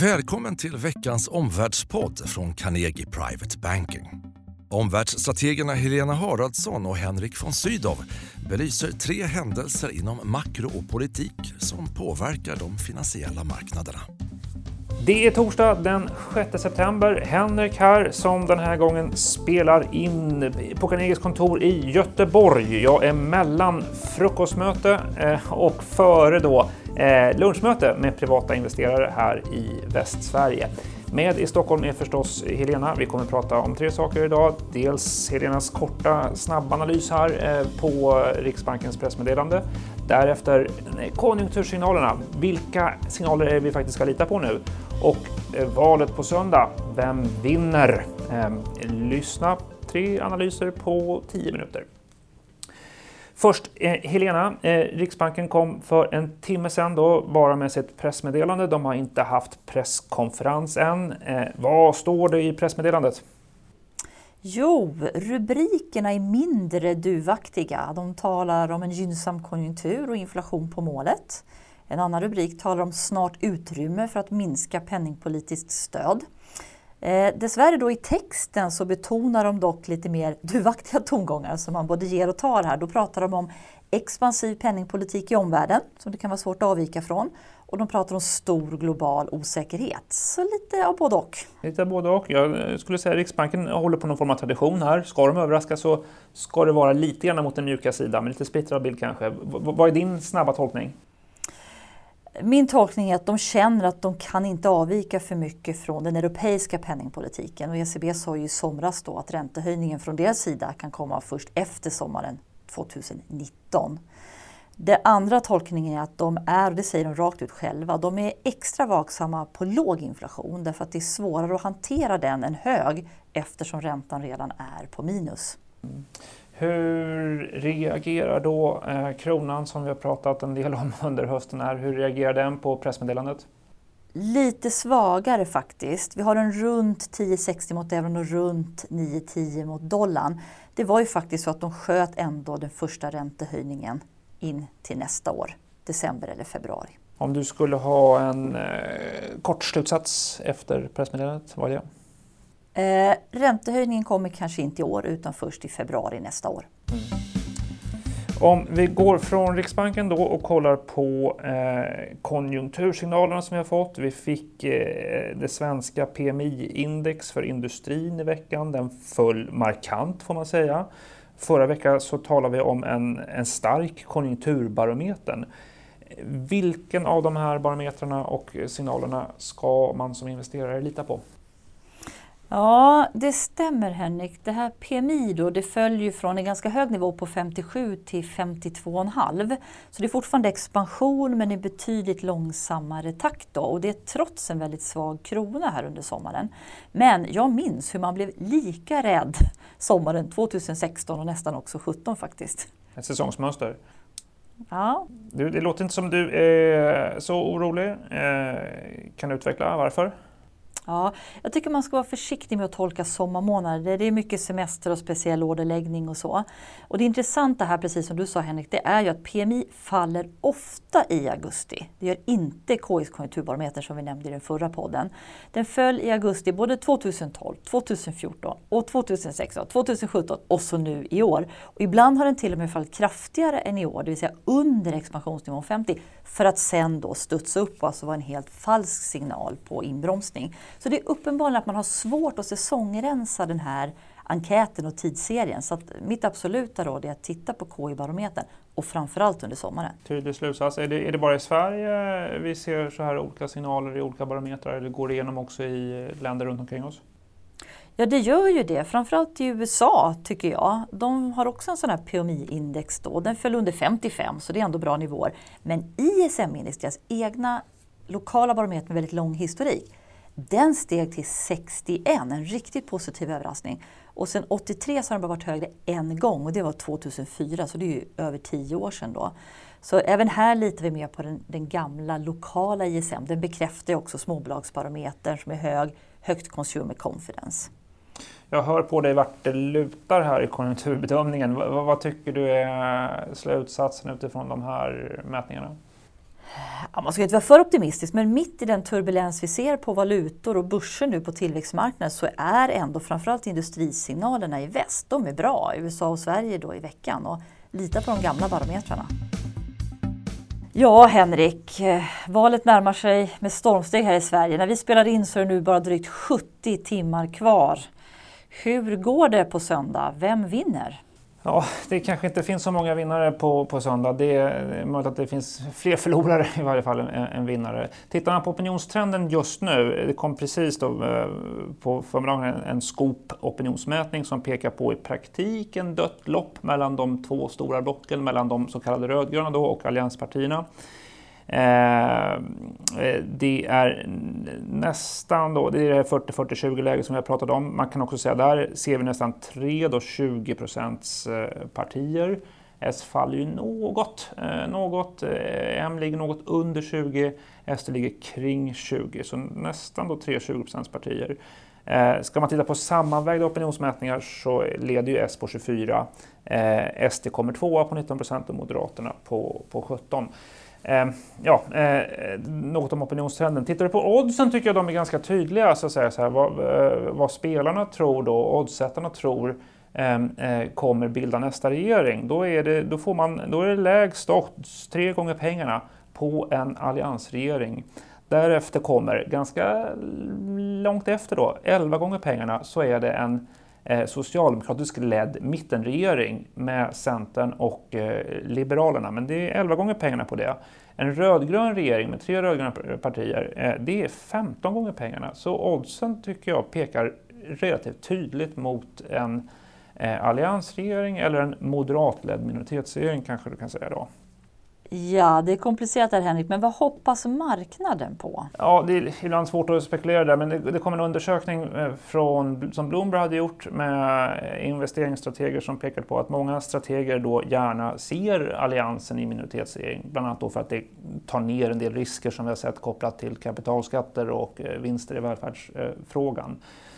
Välkommen till veckans omvärldspodd från Carnegie Private Banking. Omvärldsstrategerna Helena Haraldsson och Henrik von Sydow belyser tre händelser inom makro och politik som påverkar de finansiella marknaderna. Det är torsdag den 6 september. Henrik här som den här gången spelar in på Carnegies kontor i Göteborg. Jag är mellan frukostmöte eh, och före då eh, lunchmöte med privata investerare här i Västsverige. Med i Stockholm är förstås Helena. Vi kommer att prata om tre saker idag. Dels Helenas korta snabbanalys här eh, på Riksbankens pressmeddelande. Därefter eh, konjunktursignalerna. Vilka signaler är det vi faktiskt ska lita på nu? Och eh, valet på söndag. Vem vinner? Ehm, lyssna tre analyser på tio minuter. Först eh, Helena, eh, Riksbanken kom för en timme sedan då bara med sitt pressmeddelande. De har inte haft presskonferens än. Eh, vad står det i pressmeddelandet? Jo, rubrikerna är mindre duvaktiga. De talar om en gynnsam konjunktur och inflation på målet. En annan rubrik talar om snart utrymme för att minska penningpolitiskt stöd. Eh, dessvärre då i texten så betonar de dock lite mer duvaktiga tongångar som man både ger och tar här. Då pratar de om expansiv penningpolitik i omvärlden som det kan vara svårt att avvika från. Och de pratar om stor global osäkerhet. Så lite av både och. Lite av både och. Jag skulle säga att Riksbanken håller på någon form av tradition här. Ska de överraska så ska det vara lite grann mot den mjuka sidan, men lite splittrad bild kanske. V vad är din snabba tolkning? Min tolkning är att de känner att de kan inte avvika för mycket från den europeiska penningpolitiken. Och ECB sa ju i somras då att räntehöjningen från deras sida kan komma först efter sommaren 2019. Den andra tolkningen är att de är, och det säger de rakt ut själva, de är extra vaksamma på låg inflation därför att det är svårare att hantera den än hög eftersom räntan redan är på minus. Mm. Hur reagerar då eh, kronan som vi har pratat en del om under hösten? Här. Hur reagerar den på pressmeddelandet? Lite svagare faktiskt. Vi har en runt 10,60 mot euron och runt 9,10 mot dollarn. Det var ju faktiskt så att de sköt ändå den första räntehöjningen in till nästa år, december eller februari. Om du skulle ha en eh, kort slutsats efter pressmeddelandet, vad är det? Eh, räntehöjningen kommer kanske inte i år utan först i februari nästa år. Mm. Om vi går från Riksbanken då och kollar på eh, konjunktursignalerna som vi har fått. Vi fick eh, det svenska PMI-index för industrin i veckan. Den föll markant får man säga. Förra veckan så talade vi om en, en stark konjunkturbarometern. Vilken av de här barometrarna och signalerna ska man som investerare lita på? Ja, det stämmer Henrik. Det här PMI då, det följer från en ganska hög nivå på 57 till 52,5. Så det är fortfarande expansion men i betydligt långsammare takt då. Och det är trots en väldigt svag krona här under sommaren. Men jag minns hur man blev lika rädd sommaren 2016 och nästan också 2017 faktiskt. Ett säsongsmönster. Ja. Du, det låter inte som du är så orolig. Eh, kan du utveckla varför? Ja, jag tycker man ska vara försiktig med att tolka sommarmånader. Det är mycket semester och speciell orderläggning och så. Och det intressanta här, precis som du sa Henrik, det är ju att PMI faller ofta i augusti. Det gör inte KIs konjunkturbarometer som vi nämnde i den förra podden. Den föll i augusti både 2012, 2014 och 2016, 2017 och så nu i år. Och ibland har den till och med fallit kraftigare än i år, det vill säga under expansionsnivån 50 för att sen då studsa upp och alltså vara en helt falsk signal på inbromsning. Så det är uppenbarligen att man har svårt att säsongrensa den här enkäten och tidsserien. Så mitt absoluta råd är att titta på KI-barometern och framförallt under sommaren. Tydlig slutsats. Är det, är det bara i Sverige vi ser så här olika signaler i olika barometrar eller går det igenom också i länder runt omkring oss? Ja, det gör ju det. Framförallt i USA tycker jag. De har också en sån här PMI-index då. Den föll under 55, så det är ändå bra nivåer. Men ISM-index, deras egna lokala barometer med väldigt lång historik, den steg till 61, en riktigt positiv överraskning. Och sen 83 så har den bara varit högre en gång och det var 2004, så det är ju över tio år sedan då. Så även här litar vi mer på den, den gamla lokala ISM. Den bekräftar ju också småbolagsbarometern som är hög, högt consumer confidence. Jag hör på dig vart det lutar här i konjunkturbedömningen. Vad, vad tycker du är slutsatsen utifrån de här mätningarna? Ja, man ska inte vara för optimistisk, men mitt i den turbulens vi ser på valutor och börser nu på tillväxtmarknaden så är ändå framförallt industrisignalerna i väst, de är bra. USA och Sverige då i veckan och lita på de gamla barometrarna. Ja, Henrik, valet närmar sig med stormsteg här i Sverige. När vi spelar in så är det nu bara drygt 70 timmar kvar. Hur går det på söndag? Vem vinner? Ja, det kanske inte finns så många vinnare på, på söndag. Det är möjligt att det finns fler förlorare i varje fall än, än vinnare. Tittar man på opinionstrenden just nu, det kom precis då eh, på förmiddagen en, en skop opinionsmätning som pekar på i praktiken dött lopp mellan de två stora blocken, mellan de så kallade rödgröna då och allianspartierna. Eh, eh, det är nästan då, det är det 40-40-20-läget som vi har pratat om. Man kan också säga där ser vi nästan tre då 20 procents eh, partier. S faller ju något, eh, något. Eh, M ligger något under 20, SD ligger kring 20, så nästan då 3-20 procents partier. Eh, ska man titta på sammanvägda opinionsmätningar så leder ju S på 24. Eh, SD kommer tvåa på 19 procent och Moderaterna på, på 17. Eh, ja, eh, något om opinionstrenden. Tittar du på oddsen tycker jag de är ganska tydliga. Så att säga, så här, vad, eh, vad, spelarna tror då, oddsättarna tror ehm, eh, kommer bilda nästa regering. Då är det, då får man, då är det lägst odds, tre gånger pengarna, på en alliansregering. Därefter kommer, ganska långt efter då, 11 gånger pengarna, så är det en eh, socialdemokratisk ledd mittenregering med Centern och eh, Liberalerna. Men det är 11 gånger pengarna på det. En rödgrön regering med tre rödgröna partier, eh, det är 15 gånger pengarna. Så oddsen tycker jag pekar relativt tydligt mot en eh, alliansregering eller en moderatledd minoritetsregering kanske du kan säga då. Ja, det är komplicerat här Henrik, men vad hoppas marknaden på? Ja, det är ibland svårt att spekulera där, men det, det kom en undersökning eh, från, som Bloomberg hade gjort med investeringsstrateger som pekade på att många strateger då gärna ser alliansen i minoritetsregering, bland annat då för att det tar ner en del risker som vi har sett kopplat till kapitalskatter och eh, vinster i välfärdsfrågan.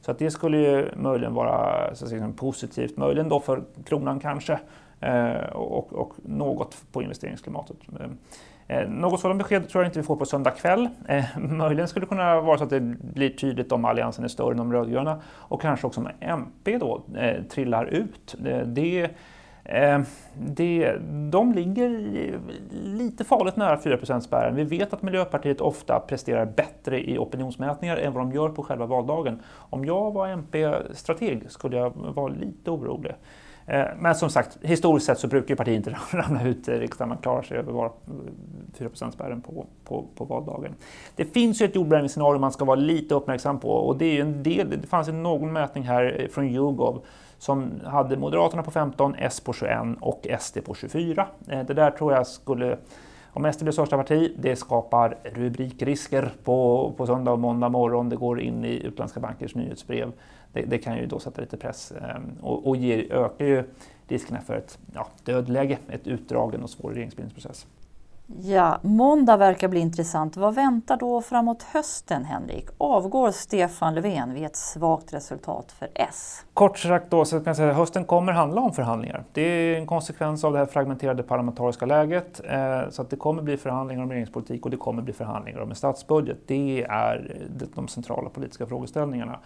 Så att det skulle ju möjligen vara så att säga, positivt, möjligen då för kronan kanske, Eh, och, och, något på investeringsklimatet. Eh, eh, något sådant besked tror jag inte vi får på söndag kväll. Eh, möjligen skulle det kunna vara så att det blir tydligt om alliansen är större än de rödgröna och kanske också om MP då eh, trillar ut. Eh, det, eh, det, de ligger lite farligt nära 4 spärren. Vi vet att Miljöpartiet ofta presterar bättre i opinionsmätningar än vad de gör på själva valdagen. Om jag var MP-strateg skulle jag vara lite orolig. Eh, men som sagt, historiskt sett så brukar partiet inte ramla ut i riksdagen. Man klarar sig över bara 4 eh, spärren på, på, på valdagen. Det finns ju ett jordbävningsscenario man ska vara lite uppmärksam på och det är ju en del, det fanns ju någon mätning här eh, från Yougov som hade Moderaterna på 15, S på 21 och SD på 24. Det där tror jag skulle om SD blir största parti, det skapar rubrikrisker på, på söndag och måndag morgon. Det går in i utländska bankers nyhetsbrev det, det, kan ju då sätta lite press ehm, och, och ger, ökar ju riskerna för ett ja, dödläge, ett utdragen och svår regeringsbildningsprocess. Ja, måndag verkar bli intressant. Vad väntar då framåt hösten, Henrik? Avgår Stefan Löfven vid ett svagt resultat för S? Kort sagt då så kan jag säga att hösten kommer handla om förhandlingar. Det är en konsekvens av det här fragmenterade parlamentariska läget. Eh, så att det kommer bli förhandlingar om regeringspolitik och det kommer bli förhandlingar om en statsbudget. Det är de centrala politiska frågeställningarna.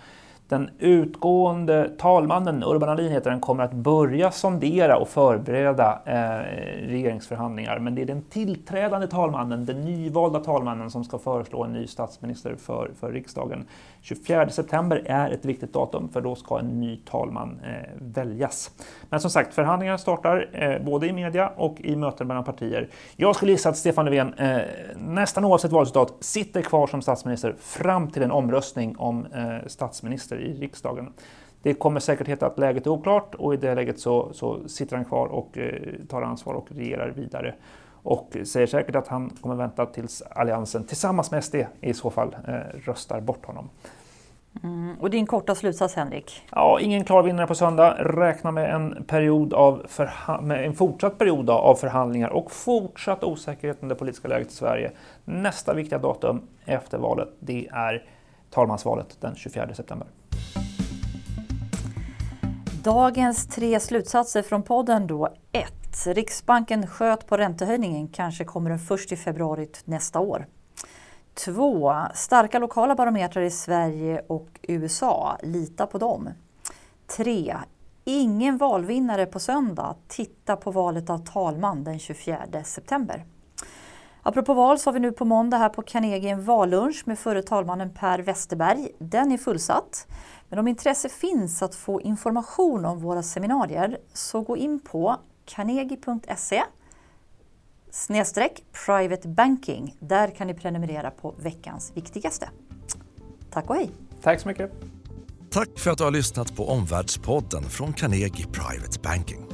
Den utgående talmannen, Urban Ahlin heter den, kommer att börja sondera och förbereda eh, regeringsförhandlingar. Men det är den tillträdande talmannen, den nyvalda talmannen, som ska föreslå en ny statsminister för, för riksdagen. 24 september är ett viktigt datum för då ska en ny talman eh, väljas. Men som sagt, förhandlingarna startar eh, både i media och i möten mellan partier. Jag skulle gissa att Stefan Löfven, eh, nästan oavsett valresultat, sitter kvar som statsminister fram till en omröstning om eh, statsminister i riksdagen. Det kommer säkert heta att läget är oklart och i det läget så, så sitter han kvar och eh, tar ansvar och regerar vidare och säger säkert att han kommer vänta tills Alliansen tillsammans med SD i så fall eh, röstar bort honom. Mm, och din korta slutsats Henrik? Ja, ingen klar vinnare på söndag. Räkna med en, period av med en fortsatt period av förhandlingar och fortsatt osäkerhet om det politiska läget i Sverige. Nästa viktiga datum efter valet, det är talmansvalet den 24 september. Dagens tre slutsatser från podden då. 1. Riksbanken sköt på räntehöjningen, kanske kommer den först i februari nästa år. 2. Starka lokala barometrar i Sverige och USA, lita på dem. 3. Ingen valvinnare på söndag, titta på valet av talman den 24 september. Apropå val så har vi nu på måndag här på Carnegie en vallunch med förre talmannen Per Westerberg. Den är fullsatt. Men om intresse finns att få information om våra seminarier så gå in på carnegie.se snedstreck private banking. Där kan ni prenumerera på veckans viktigaste. Tack och hej! Tack så mycket! Tack för att du har lyssnat på Omvärldspodden från Carnegie Private Banking.